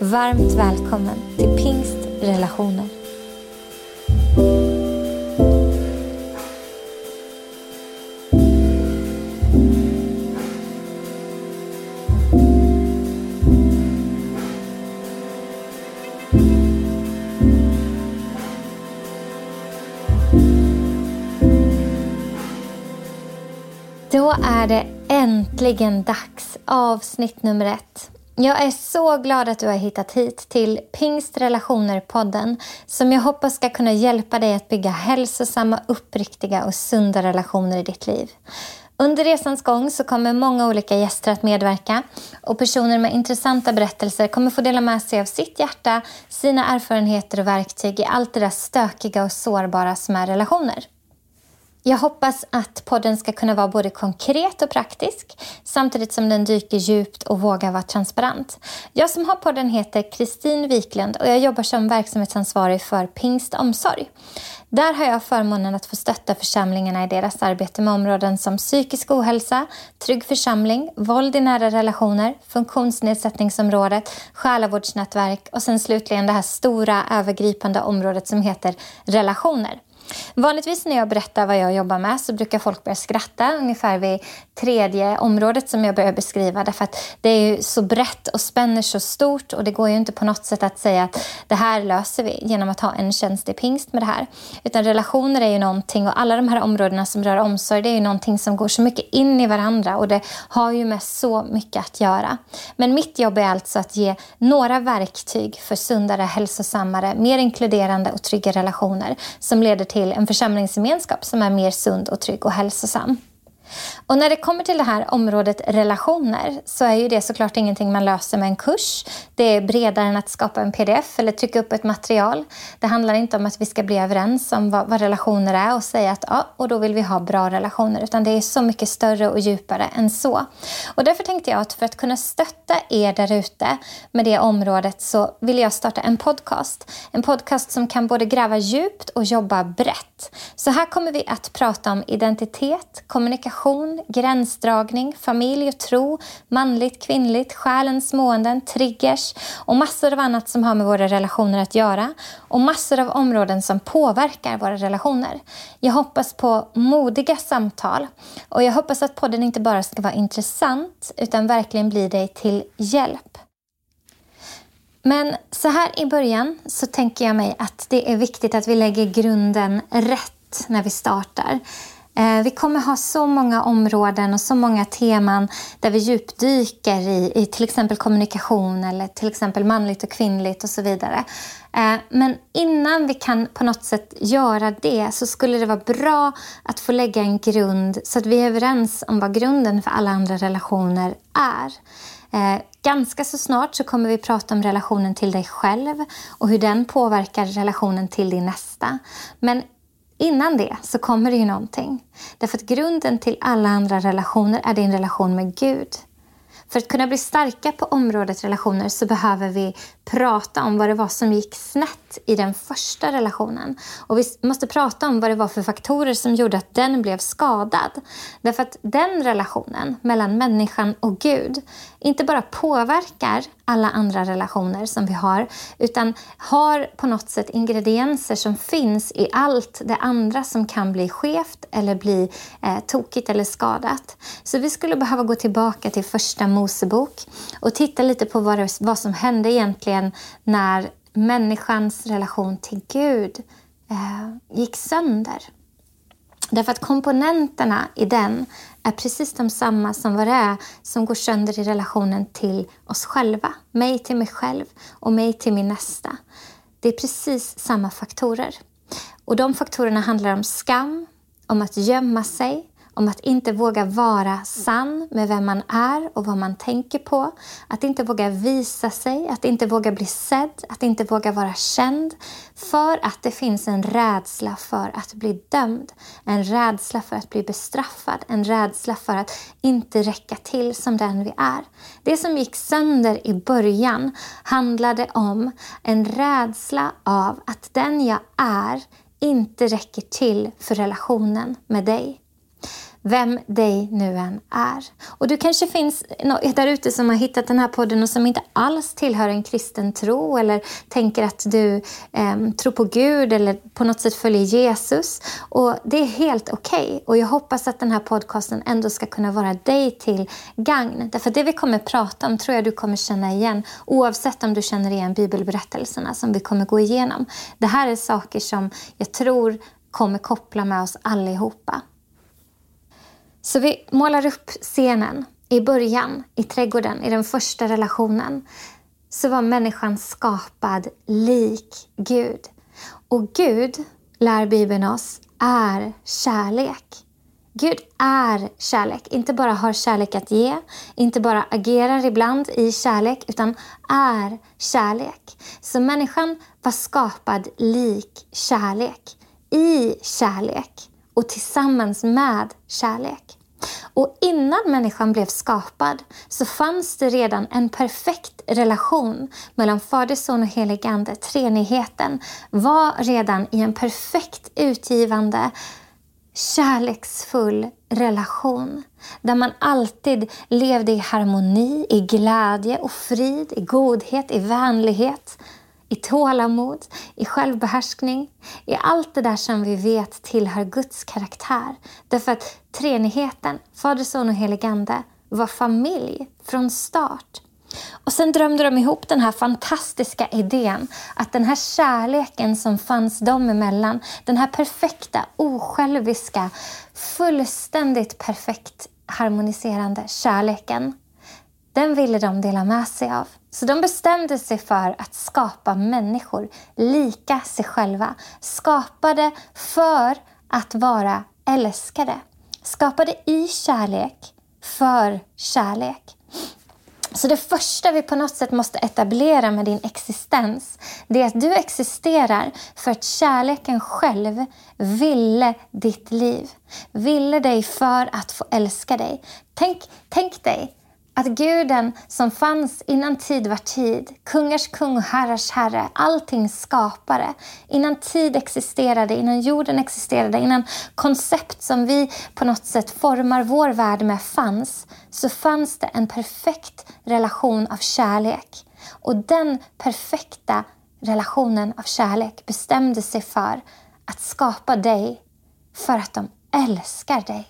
Varmt välkommen till Pingst Relationer. Då är det äntligen dags. Avsnitt nummer ett. Jag är så glad att du har hittat hit till Pingstrelationer-podden som jag hoppas ska kunna hjälpa dig att bygga hälsosamma, uppriktiga och sunda relationer i ditt liv. Under resans gång så kommer många olika gäster att medverka och personer med intressanta berättelser kommer få dela med sig av sitt hjärta, sina erfarenheter och verktyg i allt det där stökiga och sårbara som är relationer. Jag hoppas att podden ska kunna vara både konkret och praktisk samtidigt som den dyker djupt och vågar vara transparent. Jag som har podden heter Kristin Wiklund och jag jobbar som verksamhetsansvarig för Pingst Omsorg. Där har jag förmånen att få stötta församlingarna i deras arbete med områden som psykisk ohälsa, trygg församling, våld i nära relationer, funktionsnedsättningsområdet, själavårdsnätverk och sen slutligen det här stora övergripande området som heter relationer. Vanligtvis när jag berättar vad jag jobbar med så brukar folk börja skratta ungefär vid tredje området som jag börjar beskriva därför att det är ju så brett och spänner så stort och det går ju inte på något sätt att säga att det här löser vi genom att ha en tjänst i pingst med det här. Utan relationer är ju någonting och alla de här områdena som rör omsorg det är ju någonting som går så mycket in i varandra och det har ju med så mycket att göra. Men mitt jobb är alltså att ge några verktyg för sundare, hälsosammare, mer inkluderande och trygga relationer som leder till till en församlingsgemenskap som är mer sund och trygg och hälsosam. Och när det kommer till det här området relationer så är ju det såklart ingenting man löser med en kurs. Det är bredare än att skapa en pdf eller trycka upp ett material. Det handlar inte om att vi ska bli överens om vad, vad relationer är och säga att ja, och då vill vi ha bra relationer. Utan det är så mycket större och djupare än så. Och därför tänkte jag att för att kunna stötta er där ute med det området så vill jag starta en podcast. En podcast som kan både gräva djupt och jobba brett. Så här kommer vi att prata om identitet, kommunikation relation, gränsdragning, familj och tro, manligt, kvinnligt, själens måenden, triggers och massor av annat som har med våra relationer att göra och massor av områden som påverkar våra relationer. Jag hoppas på modiga samtal och jag hoppas att podden inte bara ska vara intressant utan verkligen bli dig till hjälp. Men så här i början så tänker jag mig att det är viktigt att vi lägger grunden rätt när vi startar. Eh, vi kommer ha så många områden och så många teman där vi djupdyker i, i till exempel kommunikation eller till exempel manligt och kvinnligt och så vidare. Eh, men innan vi kan på något sätt göra det så skulle det vara bra att få lägga en grund så att vi är överens om vad grunden för alla andra relationer är. Eh, ganska så snart så kommer vi prata om relationen till dig själv och hur den påverkar relationen till din nästa. Men Innan det så kommer det ju någonting. Därför att grunden till alla andra relationer är din relation med Gud. För att kunna bli starka på området relationer så behöver vi prata om vad det var som gick snett i den första relationen. Och vi måste prata om vad det var för faktorer som gjorde att den blev skadad. Därför att den relationen mellan människan och Gud inte bara påverkar alla andra relationer som vi har, utan har på något sätt ingredienser som finns i allt det andra som kan bli skevt eller bli eh, tokigt eller skadat. Så vi skulle behöva gå tillbaka till första Mosebok och titta lite på vad, det, vad som hände egentligen när människans relation till Gud eh, gick sönder. Därför att komponenterna i den är precis de samma som vad det är som går sönder i relationen till oss själva. Mig till mig själv och mig till min nästa. Det är precis samma faktorer. Och de faktorerna handlar om skam, om att gömma sig, om att inte våga vara sann med vem man är och vad man tänker på. Att inte våga visa sig, att inte våga bli sedd, att inte våga vara känd. För att det finns en rädsla för att bli dömd. En rädsla för att bli bestraffad. En rädsla för att inte räcka till som den vi är. Det som gick sönder i början handlade om en rädsla av att den jag är inte räcker till för relationen med dig vem dig nu än är. Och du kanske finns där ute som har hittat den här podden och som inte alls tillhör en kristen tro eller tänker att du eh, tror på Gud eller på något sätt följer Jesus. Och Det är helt okej. Okay. Och Jag hoppas att den här podcasten ändå ska kunna vara dig till gagn. Därför det vi kommer prata om tror jag du kommer känna igen oavsett om du känner igen bibelberättelserna som vi kommer gå igenom. Det här är saker som jag tror kommer koppla med oss allihopa. Så vi målar upp scenen. I början, i trädgården, i den första relationen, så var människan skapad lik Gud. Och Gud, lär Bibeln oss, är kärlek. Gud är kärlek. Inte bara har kärlek att ge, inte bara agerar ibland i kärlek, utan är kärlek. Så människan var skapad lik kärlek, i kärlek och tillsammans med kärlek. Och innan människan blev skapad så fanns det redan en perfekt relation mellan Fader, Son och Helig Ande. Treenigheten var redan i en perfekt utgivande kärleksfull relation där man alltid levde i harmoni, i glädje och frid, i godhet, i vänlighet i tålamod, i självbehärskning, i allt det där som vi vet tillhör Guds karaktär. Därför att treenigheten, Fader, Son och Helig Ande, var familj från start. Och sen drömde de ihop den här fantastiska idén att den här kärleken som fanns dem emellan, den här perfekta, osjälviska, fullständigt perfekt harmoniserande kärleken, den ville de dela med sig av. Så de bestämde sig för att skapa människor lika sig själva. Skapade för att vara älskade. Skapade i kärlek, för kärlek. Så det första vi på något sätt måste etablera med din existens, det är att du existerar för att kärleken själv ville ditt liv. Ville dig för att få älska dig. Tänk, tänk dig att guden som fanns innan tid var tid, kungars kung och herrars herre, allting skapare. Innan tid existerade, innan jorden existerade, innan koncept som vi på något sätt formar vår värld med fanns, så fanns det en perfekt relation av kärlek. Och den perfekta relationen av kärlek bestämde sig för att skapa dig för att de älskar dig.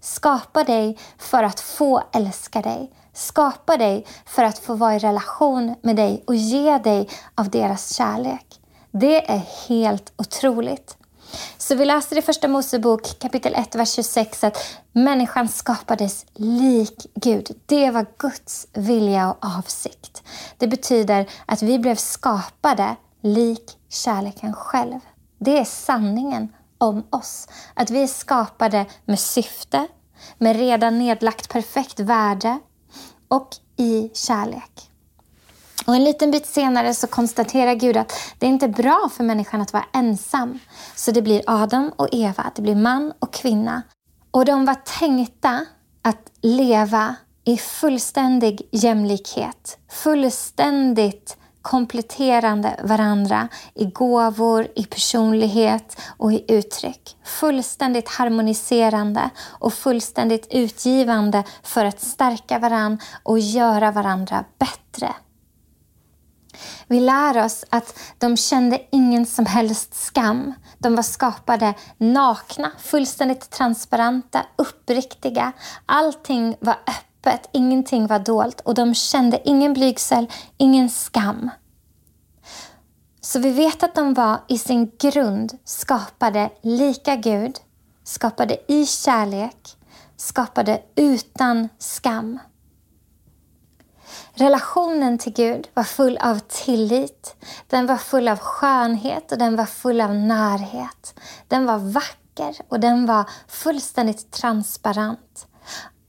Skapa dig för att få älska dig skapa dig för att få vara i relation med dig och ge dig av deras kärlek. Det är helt otroligt. Så vi läser i Första Mosebok kapitel 1, vers 26 att människan skapades lik Gud. Det var Guds vilja och avsikt. Det betyder att vi blev skapade lik kärleken själv. Det är sanningen om oss. Att vi är skapade med syfte, med redan nedlagt perfekt värde, och i kärlek. Och En liten bit senare så konstaterar Gud att det är inte är bra för människan att vara ensam. Så det blir Adam och Eva, det blir man och kvinna. Och de var tänkta att leva i fullständig jämlikhet, fullständigt kompletterande varandra i gåvor, i personlighet och i uttryck. Fullständigt harmoniserande och fullständigt utgivande för att stärka varandra och göra varandra bättre. Vi lär oss att de kände ingen som helst skam. De var skapade nakna, fullständigt transparenta, uppriktiga. Allting var öppet öppet, ingenting var dolt och de kände ingen blygsel, ingen skam. Så vi vet att de var i sin grund skapade lika Gud, skapade i kärlek, skapade utan skam. Relationen till Gud var full av tillit, den var full av skönhet och den var full av närhet. Den var vacker vacker och den var fullständigt transparent.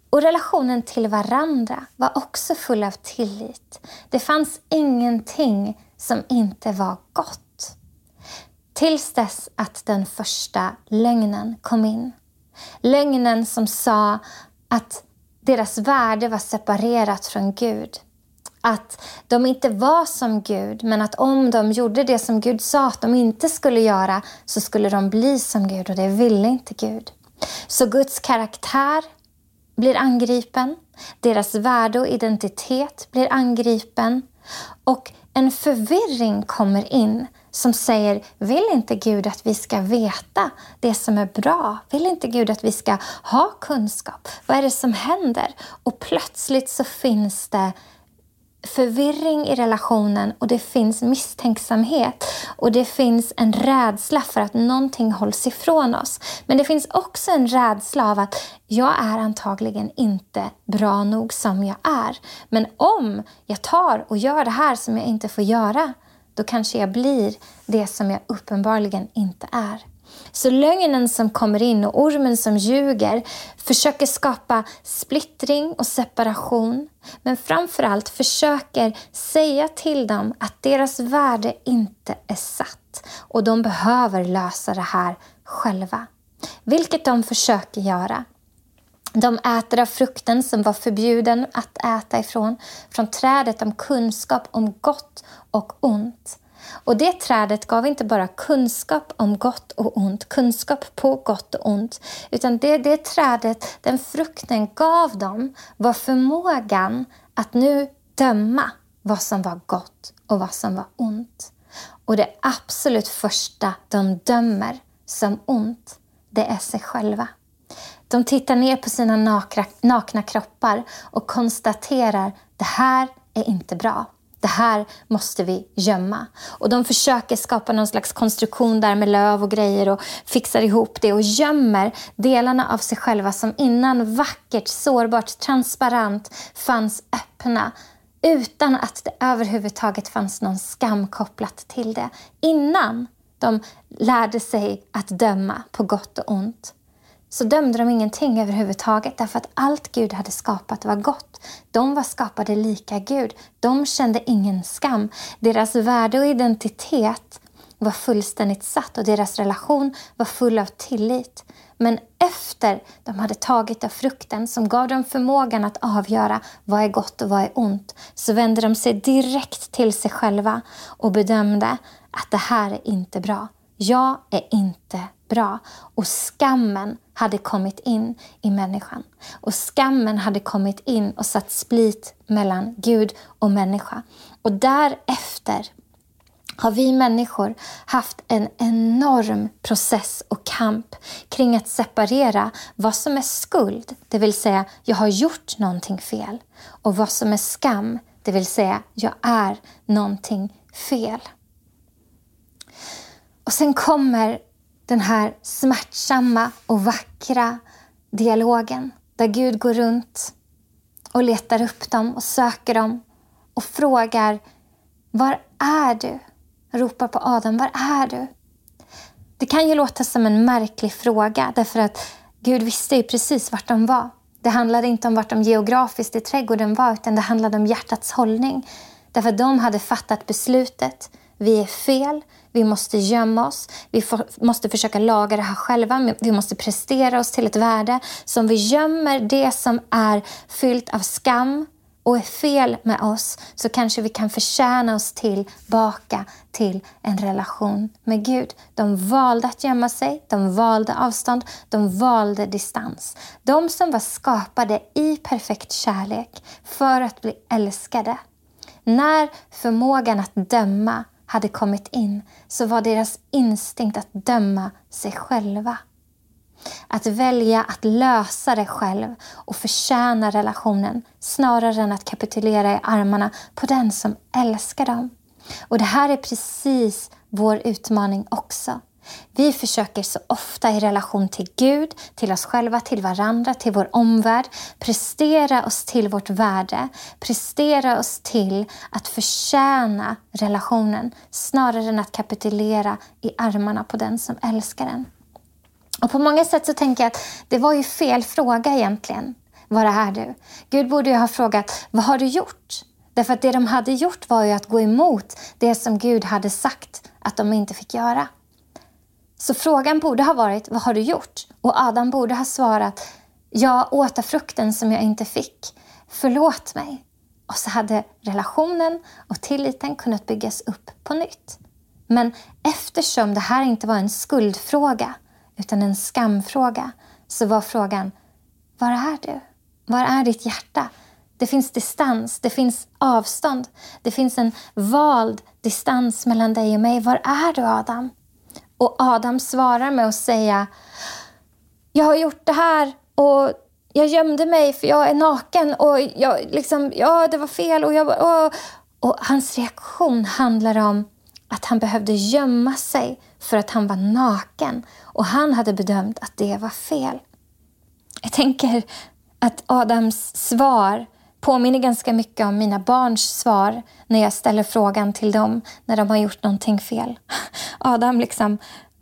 Och relationen till varandra var också full av tillit. Det fanns ingenting som inte var gott. Tills dess att den första lögnen kom in. Lögnen som sa att deras värde var separerat från Gud. Att de inte var som Gud, men att om de gjorde det som Gud sa att de inte skulle göra så skulle de bli som Gud och det ville inte Gud. Så Guds karaktär blir angripen, deras värde och identitet blir angripen och en förvirring kommer in som säger, vill inte Gud att vi ska veta det som är bra? Vill inte Gud att vi ska ha kunskap? Vad är det som händer? Och plötsligt så finns det förvirring i relationen och det finns misstänksamhet och det finns en rädsla för att någonting hålls ifrån oss. Men det finns också en rädsla av att jag är antagligen inte bra nog som jag är. Men om jag tar och gör det här som jag inte får göra, då kanske jag blir det som jag uppenbarligen inte är. Så lögnen som kommer in och ormen som ljuger försöker skapa splittring och separation. Men framförallt försöker säga till dem att deras värde inte är satt och de behöver lösa det här själva. Vilket de försöker göra. De äter av frukten som var förbjuden att äta ifrån, från trädet om kunskap om gott och ont. Och det trädet gav inte bara kunskap om gott och ont, kunskap på gott och ont, utan det, det trädet, den frukten gav dem var förmågan att nu döma vad som var gott och vad som var ont. Och det absolut första de dömer som ont, det är sig själva. De tittar ner på sina nakna, nakna kroppar och konstaterar det här är inte bra. Det här måste vi gömma. Och de försöker skapa någon slags konstruktion där med löv och grejer och fixar ihop det och gömmer delarna av sig själva som innan vackert, sårbart, transparent fanns öppna utan att det överhuvudtaget fanns någon skam kopplat till det. Innan de lärde sig att döma på gott och ont så dömde de ingenting överhuvudtaget därför att allt Gud hade skapat var gott. De var skapade lika Gud. De kände ingen skam. Deras värde och identitet var fullständigt satt och deras relation var full av tillit. Men efter de hade tagit av frukten som gav dem förmågan att avgöra vad är gott och vad är ont så vände de sig direkt till sig själva och bedömde att det här är inte bra. Jag är inte bra. Och skammen hade kommit in i människan. Och skammen hade kommit in och satt split mellan Gud och människa. Och därefter har vi människor haft en enorm process och kamp kring att separera vad som är skuld, det vill säga jag har gjort någonting fel, och vad som är skam, det vill säga jag är någonting fel. Och sen kommer den här smärtsamma och vackra dialogen där Gud går runt och letar upp dem och söker dem och frågar Var är du? Ropar på Adam, var är du? Det kan ju låta som en märklig fråga därför att Gud visste ju precis vart de var. Det handlade inte om vart de geografiskt i trädgården var utan det handlade om hjärtats hållning. Därför att de hade fattat beslutet. Vi är fel, vi måste gömma oss, vi måste försöka laga det här själva, vi måste prestera oss till ett värde. Så om vi gömmer det som är fyllt av skam och är fel med oss så kanske vi kan förtjäna oss tillbaka till en relation med Gud. De valde att gömma sig, de valde avstånd, de valde distans. De som var skapade i perfekt kärlek för att bli älskade. När förmågan att döma hade kommit in så var deras instinkt att döma sig själva. Att välja att lösa det själv och förtjäna relationen snarare än att kapitulera i armarna på den som älskar dem. Och det här är precis vår utmaning också. Vi försöker så ofta i relation till Gud, till oss själva, till varandra, till vår omvärld prestera oss till vårt värde, prestera oss till att förtjäna relationen snarare än att kapitulera i armarna på den som älskar en. Och på många sätt så tänker jag att det var ju fel fråga egentligen. Var är du? Gud borde ju ha frågat, vad har du gjort? Därför att det de hade gjort var ju att gå emot det som Gud hade sagt att de inte fick göra. Så frågan borde ha varit, vad har du gjort? Och Adam borde ha svarat, jag åt av frukten som jag inte fick. Förlåt mig. Och så hade relationen och tilliten kunnat byggas upp på nytt. Men eftersom det här inte var en skuldfråga utan en skamfråga så var frågan, var är du? Var är ditt hjärta? Det finns distans, det finns avstånd. Det finns en vald distans mellan dig och mig. Var är du Adam? Och Adam svarar med att säga Jag har gjort det här och jag gömde mig för jag är naken och jag liksom, ja det var fel och jag och, och hans reaktion handlar om att han behövde gömma sig för att han var naken och han hade bedömt att det var fel. Jag tänker att Adams svar påminner ganska mycket om mina barns svar när jag ställer frågan till dem när de har gjort någonting fel. Adam liksom,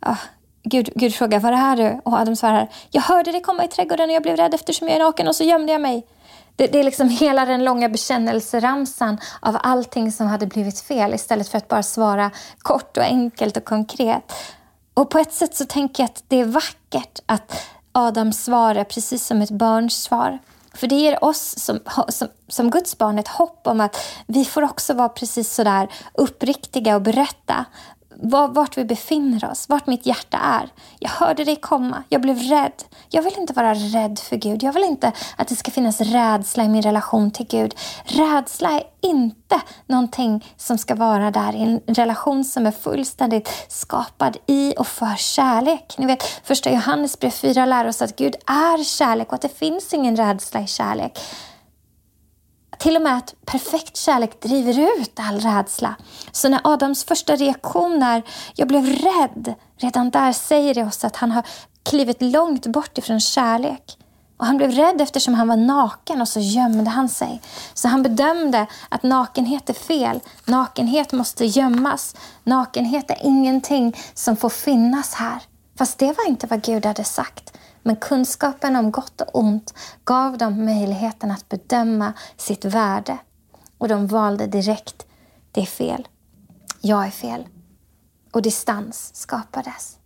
oh, Gud, Gud frågar var är du? Och Adam svarar, jag hörde dig komma i trädgården och jag blev rädd eftersom jag är naken och så gömde jag mig. Det, det, är liksom hela den långa bekännelseramsan av allting som hade blivit fel istället för att bara svara kort och enkelt och konkret. Och på ett sätt så tänker jag att det är vackert att Adams svar är precis som ett barns svar. För det ger oss som, som, som Guds barn ett hopp om att vi får också vara precis sådär uppriktiga och berätta vart vi befinner oss, vart mitt hjärta är. Jag hörde dig komma, jag blev rädd. Jag vill inte vara rädd för Gud. Jag vill inte att det ska finnas rädsla i min relation till Gud. Rädsla är inte någonting som ska vara där i en relation som är fullständigt skapad i och för kärlek. Ni vet, första Johannesbrev 4 lär oss att Gud är kärlek och att det finns ingen rädsla i kärlek. Till och med att perfekt kärlek driver ut all rädsla. Så när Adams första reaktion är ”jag blev rädd”, redan där säger det oss att han har klivit långt bort ifrån kärlek. Och Han blev rädd eftersom han var naken och så gömde han sig. Så han bedömde att nakenhet är fel. Nakenhet måste gömmas. Nakenhet är ingenting som får finnas här. Fast det var inte vad Gud hade sagt. Men kunskapen om gott och ont gav dem möjligheten att bedöma sitt värde. Och de valde direkt, det är fel. Jag är fel. Och distans skapades.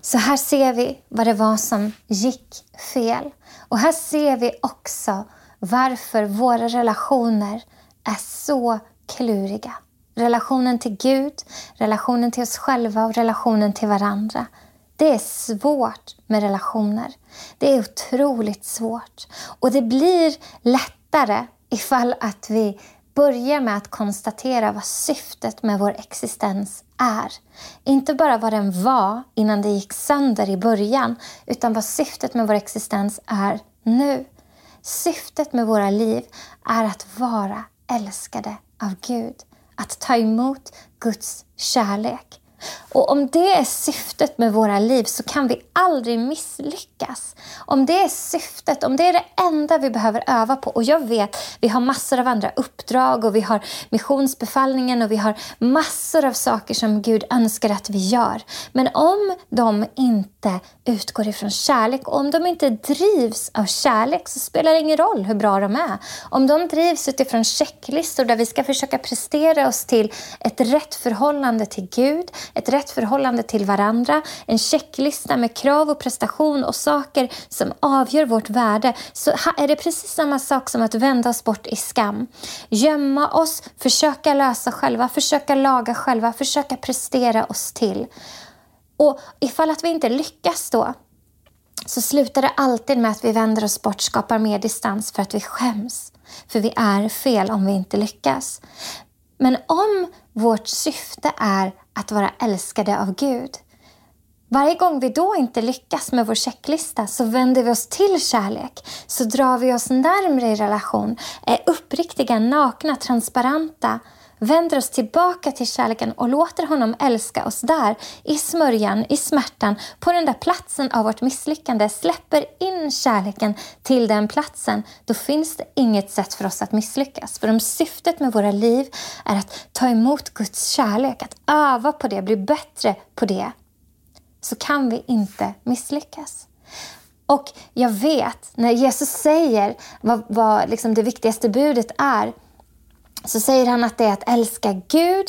Så här ser vi vad det var som gick fel. Och här ser vi också varför våra relationer är så kluriga. Relationen till Gud, relationen till oss själva och relationen till varandra. Det är svårt med relationer. Det är otroligt svårt. Och det blir lättare ifall att vi börjar med att konstatera vad syftet med vår existens är. Inte bara vad den var innan det gick sönder i början, utan vad syftet med vår existens är nu. Syftet med våra liv är att vara älskade av Gud. Att ta emot Guds kärlek. Och om det är syftet med våra liv så kan vi aldrig misslyckas. Om det är syftet, om det är det enda vi behöver öva på. Och jag vet, vi har massor av andra uppdrag och vi har missionsbefallningen och vi har massor av saker som Gud önskar att vi gör. Men om de inte utgår ifrån kärlek och om de inte drivs av kärlek så spelar det ingen roll hur bra de är. Om de drivs utifrån checklistor där vi ska försöka prestera oss till ett rätt förhållande till Gud, ett rätt förhållande till varandra, en checklista med krav och prestation och saker som avgör vårt värde, så är det precis samma sak som att vända oss bort i skam. Gömma oss, försöka lösa själva, försöka laga själva, försöka prestera oss till. Och ifall att vi inte lyckas då, så slutar det alltid med att vi vänder oss bort, skapar mer distans för att vi skäms. För vi är fel om vi inte lyckas. Men om vårt syfte är att vara älskade av Gud. Varje gång vi då inte lyckas med vår checklista så vänder vi oss till kärlek, så drar vi oss närmre i relation, är uppriktiga, nakna, transparenta vänder oss tillbaka till kärleken och låter honom älska oss där, i smörjan, i smärtan, på den där platsen av vårt misslyckande, släpper in kärleken till den platsen, då finns det inget sätt för oss att misslyckas. För om syftet med våra liv är att ta emot Guds kärlek, att öva på det, bli bättre på det, så kan vi inte misslyckas. Och jag vet, när Jesus säger vad, vad liksom det viktigaste budet är, så säger han att det är att älska Gud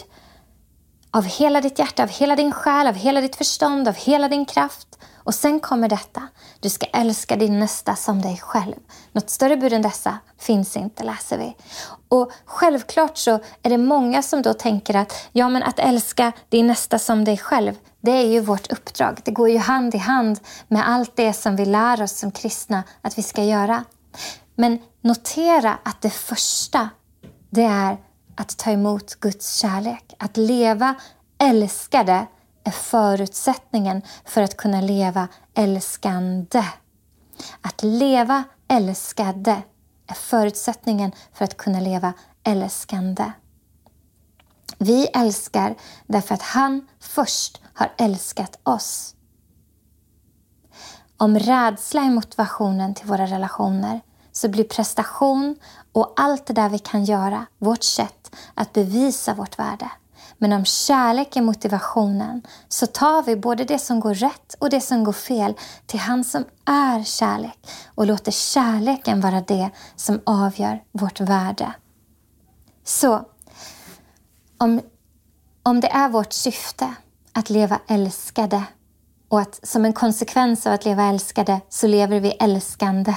av hela ditt hjärta, av hela din själ, av hela ditt förstånd, av hela din kraft. Och sen kommer detta. Du ska älska din nästa som dig själv. Något större bud än dessa finns inte, läser vi. Och självklart så är det många som då tänker att ja, men att älska din nästa som dig själv, det är ju vårt uppdrag. Det går ju hand i hand med allt det som vi lär oss som kristna att vi ska göra. Men notera att det första, det är att ta emot Guds kärlek. Att leva älskade är förutsättningen för att kunna leva älskande. Att leva älskade är förutsättningen för att kunna leva älskande. Vi älskar därför att han först har älskat oss. Om rädsla är motivationen till våra relationer så blir prestation och allt det där vi kan göra vårt sätt att bevisa vårt värde. Men om kärlek är motivationen så tar vi både det som går rätt och det som går fel till han som är kärlek och låter kärleken vara det som avgör vårt värde. Så om, om det är vårt syfte att leva älskade och att som en konsekvens av att leva älskade så lever vi älskande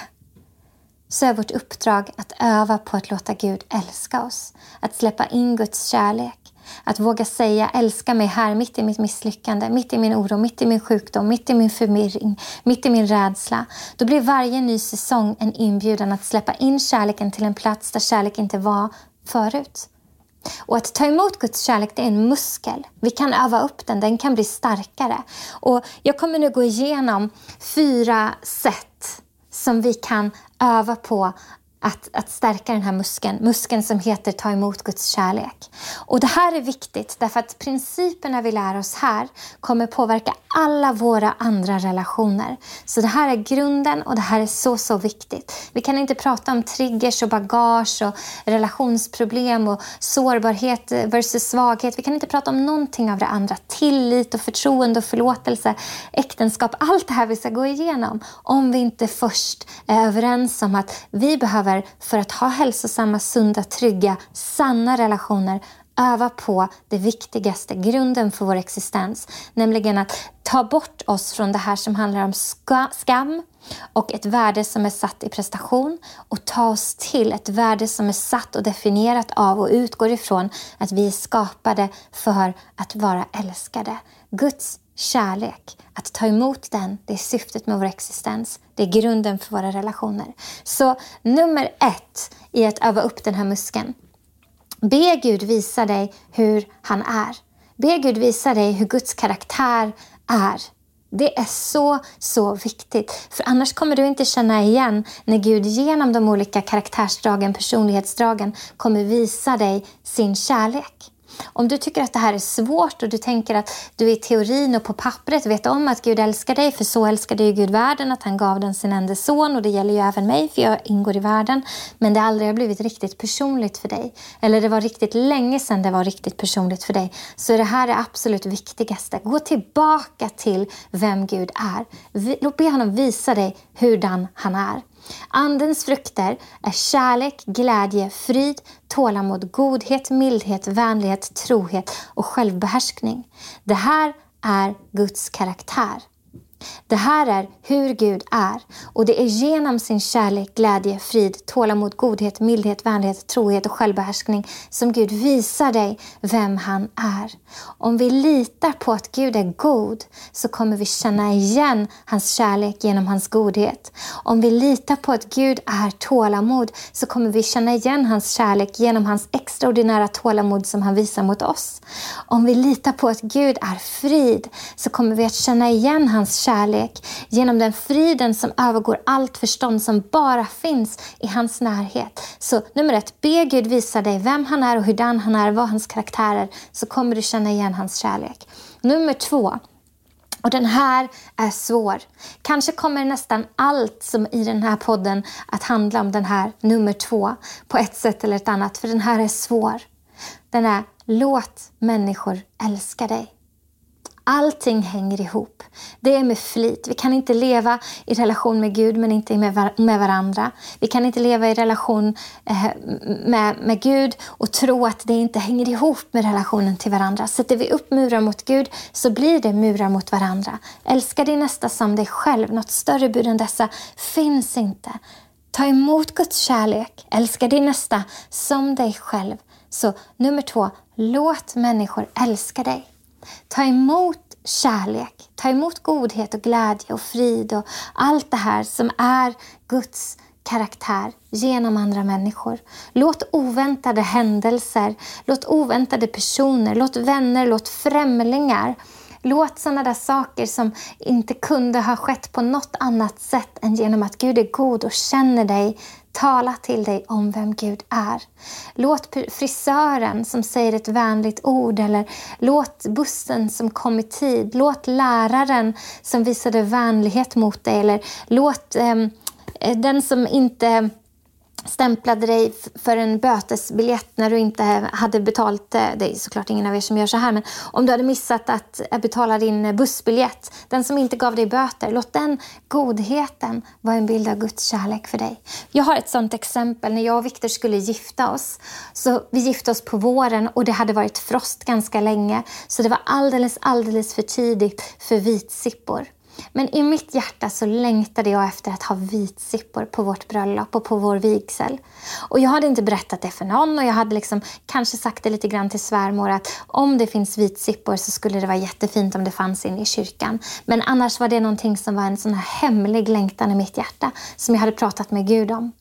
så är vårt uppdrag att öva på att låta Gud älska oss. Att släppa in Guds kärlek. Att våga säga älska mig här mitt i mitt misslyckande, mitt i min oro, mitt i min sjukdom, mitt i min förvirring, mitt i min rädsla. Då blir varje ny säsong en inbjudan att släppa in kärleken till en plats där kärlek inte var förut. Och att ta emot Guds kärlek det är en muskel. Vi kan öva upp den, den kan bli starkare. Och jag kommer nu gå igenom fyra sätt som vi kan på att, att stärka den här muskeln, muskeln som heter ta emot Guds kärlek. Och Det här är viktigt därför att principerna vi lär oss här kommer påverka alla våra andra relationer. Så det här är grunden och det här är så, så viktigt. Vi kan inte prata om triggers och bagage och relationsproblem och sårbarhet versus svaghet. Vi kan inte prata om någonting av det andra. Tillit och förtroende och förlåtelse, äktenskap, allt det här vi ska gå igenom om vi inte först är överens om att vi behöver för att ha hälsosamma, sunda, trygga, sanna relationer öva på det viktigaste, grunden för vår existens. Nämligen att ta bort oss från det här som handlar om ska, skam och ett värde som är satt i prestation och ta oss till ett värde som är satt och definierat av och utgår ifrån att vi är skapade för att vara älskade. Guds kärlek, att ta emot den, det är syftet med vår existens. Det är grunden för våra relationer. Så nummer ett i att öva upp den här muskeln. Be Gud visa dig hur han är. Be Gud visa dig hur Guds karaktär är. Det är så, så viktigt. För annars kommer du inte känna igen när Gud genom de olika karaktärsdragen, personlighetsdragen kommer visa dig sin kärlek. Om du tycker att det här är svårt och du tänker att du i teorin och på pappret vet om att Gud älskar dig, för så älskade ju Gud världen att han gav den sin enda son och det gäller ju även mig för jag ingår i världen. Men det aldrig har blivit riktigt personligt för dig. Eller det var riktigt länge sedan det var riktigt personligt för dig. Så det här är absolut viktigaste. Gå tillbaka till vem Gud är. Låt be honom visa dig hurdan han är. Andens frukter är kärlek, glädje, frid, tålamod, godhet, mildhet, vänlighet, trohet och självbehärskning. Det här är Guds karaktär. Det här är hur Gud är och det är genom sin kärlek, glädje, frid, tålamod, godhet, mildhet, vänlighet, trohet och självbehärskning som Gud visar dig vem han är. Om vi litar på att Gud är god så kommer vi känna igen hans kärlek genom hans godhet. Om vi litar på att Gud är tålamod så kommer vi känna igen hans kärlek genom hans extraordinära tålamod som han visar mot oss. Om vi litar på att Gud är frid så kommer vi att känna igen hans kärlek kärlek, genom den friden som övergår allt förstånd som bara finns i hans närhet. Så nummer ett, be Gud visa dig vem han är och hurdan han är, vad hans karaktär är, så kommer du känna igen hans kärlek. Nummer två, och den här är svår. Kanske kommer nästan allt som i den här podden att handla om den här nummer två på ett sätt eller ett annat, för den här är svår. Den är låt människor älska dig. Allting hänger ihop. Det är med flit. Vi kan inte leva i relation med Gud men inte med, med varandra. Vi kan inte leva i relation eh, med, med Gud och tro att det inte hänger ihop med relationen till varandra. Sätter vi upp murar mot Gud så blir det murar mot varandra. Älska din nästa som dig själv. Något större bud än dessa finns inte. Ta emot Guds kärlek. Älska din nästa som dig själv. Så nummer två, låt människor älska dig. Ta emot kärlek, ta emot godhet och glädje och frid och allt det här som är Guds karaktär genom andra människor. Låt oväntade händelser, låt oväntade personer, låt vänner, låt främlingar Låt sådana där saker som inte kunde ha skett på något annat sätt än genom att Gud är god och känner dig tala till dig om vem Gud är. Låt frisören som säger ett vänligt ord eller låt bussen som kom i tid, låt läraren som visade vänlighet mot dig eller låt ehm, eh, den som inte stämplade dig för en bötesbiljett när du inte hade betalat, eh, det är såklart ingen av er som gör så här, men om du hade missat att eh, betala din eh, bussbiljett, den som inte gav dig böter, låt den godheten vara en bild av Guds kärlek för dig. Jag har ett sånt exempel när jag och Viktor skulle gifta oss. Så vi gifte oss på våren och det hade varit frost ganska länge, så det var alldeles, alldeles för tidigt för vitsippor. Men i mitt hjärta så längtade jag efter att ha vitsippor på vårt bröllop och på vår vigsel. Och jag hade inte berättat det för någon och jag hade liksom kanske sagt det lite grann till svärmor att om det finns vitsippor så skulle det vara jättefint om det fanns inne i kyrkan. Men annars var det någonting som var en sån här hemlig längtan i mitt hjärta som jag hade pratat med Gud om.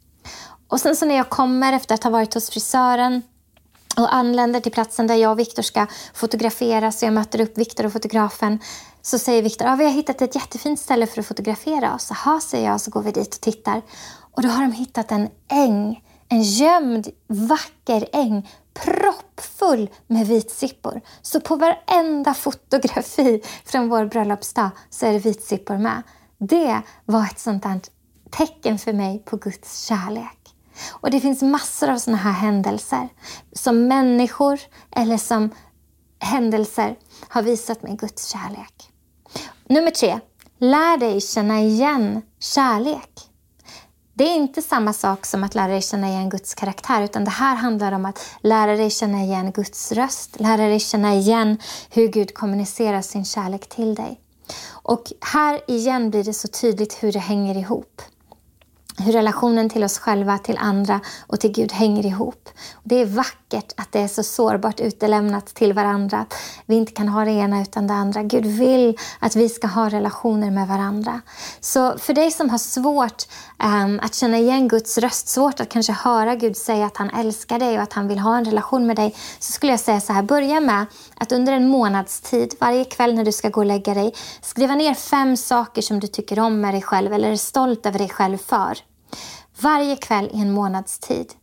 Och sen så när jag kommer efter att ha varit hos frisören och anländer till platsen där jag och Viktor ska fotograferas och jag möter upp Viktor och fotografen så säger Viktor, ah, vi har hittat ett jättefint ställe för att fotografera oss. Jaha, säger jag, så går vi dit och tittar. Och då har de hittat en äng, en gömd, vacker äng, proppfull med vitsippor. Så på varenda fotografi från vår bröllopsdag så är det vitsippor med. Det var ett sånt där tecken för mig på Guds kärlek. Och det finns massor av såna här händelser som människor eller som händelser har visat mig Guds kärlek. Nummer tre. Lär dig känna igen kärlek. Det är inte samma sak som att lära dig känna igen Guds karaktär, utan det här handlar om att lära dig känna igen Guds röst, lära dig känna igen hur Gud kommunicerar sin kärlek till dig. Och här igen blir det så tydligt hur det hänger ihop hur relationen till oss själva, till andra och till Gud hänger ihop. Det är vackert att det är så sårbart utelämnat till varandra. Vi inte kan ha det ena utan det andra. Gud vill att vi ska ha relationer med varandra. Så för dig som har svårt um, att känna igen Guds röst, svårt att kanske höra Gud säga att han älskar dig och att han vill ha en relation med dig, så skulle jag säga så här, börja med att under en månads tid, varje kväll när du ska gå och lägga dig, skriva ner fem saker som du tycker om med dig själv eller är stolt över dig själv för. Varje kväll i en månads tid.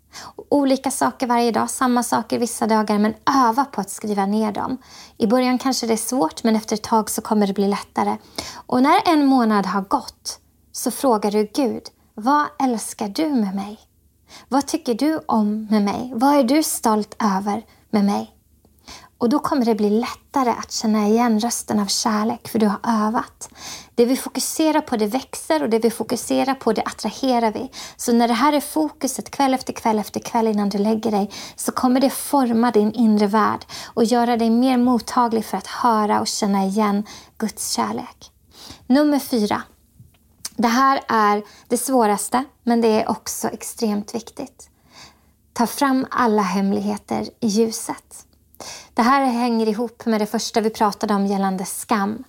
Olika saker varje dag, samma saker vissa dagar, men öva på att skriva ner dem. I början kanske det är svårt, men efter ett tag så kommer det bli lättare. Och när en månad har gått så frågar du Gud, vad älskar du med mig? Vad tycker du om med mig? Vad är du stolt över med mig? Och då kommer det bli lättare att känna igen rösten av kärlek, för du har övat. Det vi fokuserar på det växer och det vi fokuserar på det attraherar vi. Så när det här är fokuset kväll efter kväll efter kväll innan du lägger dig så kommer det forma din inre värld och göra dig mer mottaglig för att höra och känna igen Guds kärlek. Nummer fyra. Det här är det svåraste, men det är också extremt viktigt. Ta fram alla hemligheter i ljuset. Det här hänger ihop med det första vi pratade om gällande skam.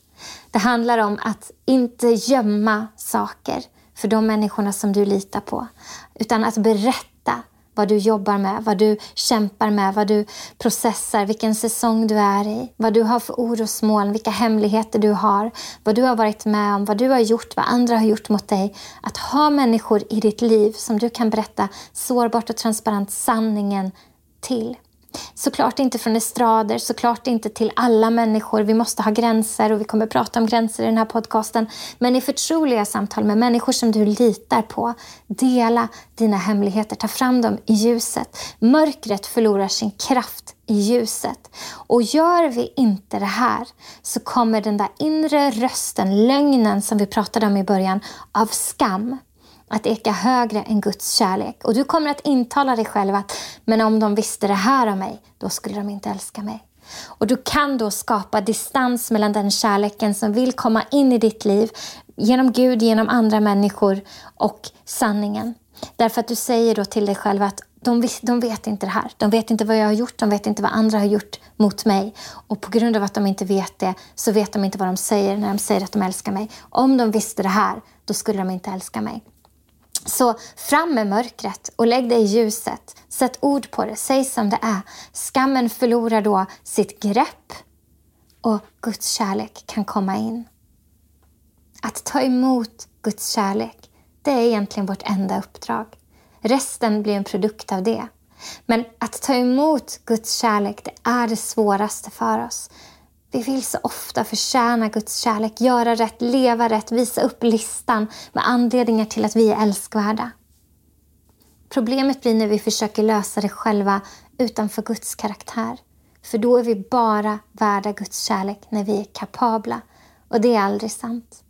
Det handlar om att inte gömma saker för de människorna som du litar på. Utan att berätta vad du jobbar med, vad du kämpar med, vad du processar, vilken säsong du är i, vad du har för orosmoln, vilka hemligheter du har, vad du har varit med om, vad du har gjort, vad andra har gjort mot dig. Att ha människor i ditt liv som du kan berätta sårbart och transparent sanningen till. Såklart inte från estrader, såklart inte till alla människor. Vi måste ha gränser och vi kommer prata om gränser i den här podcasten. Men i förtroliga samtal med människor som du litar på, dela dina hemligheter, ta fram dem i ljuset. Mörkret förlorar sin kraft i ljuset. Och gör vi inte det här så kommer den där inre rösten, lögnen som vi pratade om i början, av skam att eka högre än Guds kärlek. Och du kommer att intala dig själv att men om de visste det här om mig, då skulle de inte älska mig. Och du kan då skapa distans mellan den kärleken som vill komma in i ditt liv genom Gud, genom andra människor och sanningen. Därför att du säger då till dig själv att de, de vet inte det här. De vet inte vad jag har gjort, de vet inte vad andra har gjort mot mig. Och på grund av att de inte vet det så vet de inte vad de säger när de säger att de älskar mig. Om de visste det här, då skulle de inte älska mig. Så fram med mörkret och lägg det i ljuset. Sätt ord på det, säg som det är. Skammen förlorar då sitt grepp och Guds kärlek kan komma in. Att ta emot Guds kärlek, det är egentligen vårt enda uppdrag. Resten blir en produkt av det. Men att ta emot Guds kärlek, det är det svåraste för oss. Vi vill så ofta förtjäna Guds kärlek, göra rätt, leva rätt, visa upp listan med anledningar till att vi är älskvärda. Problemet blir när vi försöker lösa det själva utanför Guds karaktär. För då är vi bara värda Guds kärlek när vi är kapabla. Och det är aldrig sant.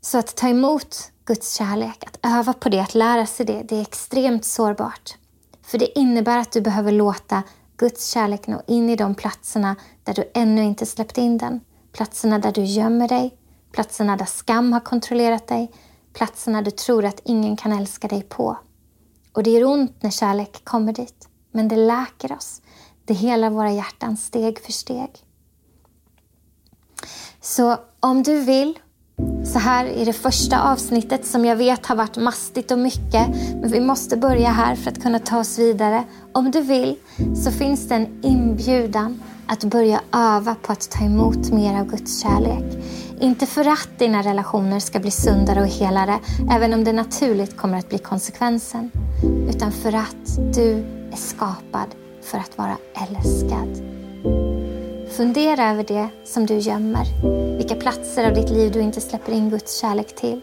Så att ta emot Guds kärlek, att öva på det, att lära sig det, det är extremt sårbart. För det innebär att du behöver låta Guds kärlek nå in i de platserna där du ännu inte släppt in den. Platserna där du gömmer dig, platserna där skam har kontrollerat dig, platserna du tror att ingen kan älska dig på. Och det gör ont när kärlek kommer dit, men det läker oss. Det helar våra hjärtan steg för steg. Så om du vill så här i det första avsnittet som jag vet har varit mastigt och mycket. Men vi måste börja här för att kunna ta oss vidare. Om du vill så finns det en inbjudan att börja öva på att ta emot mer av Guds kärlek. Inte för att dina relationer ska bli sundare och helare, även om det naturligt kommer att bli konsekvensen. Utan för att du är skapad för att vara älskad. Fundera över det som du gömmer. Vilka platser av ditt liv du inte släpper in Guds kärlek till.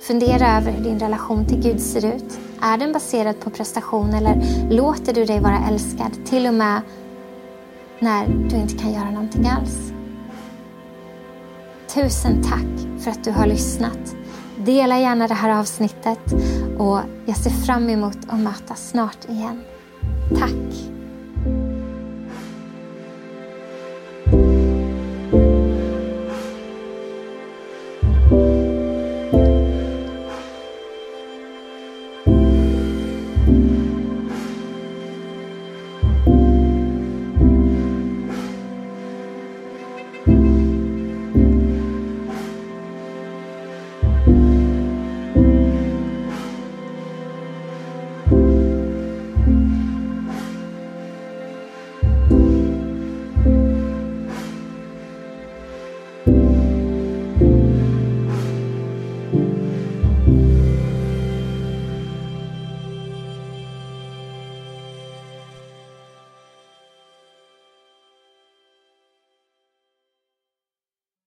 Fundera över hur din relation till Gud ser ut. Är den baserad på prestation eller låter du dig vara älskad till och med när du inte kan göra någonting alls? Tusen tack för att du har lyssnat. Dela gärna det här avsnittet och jag ser fram emot att mötas snart igen. Tack!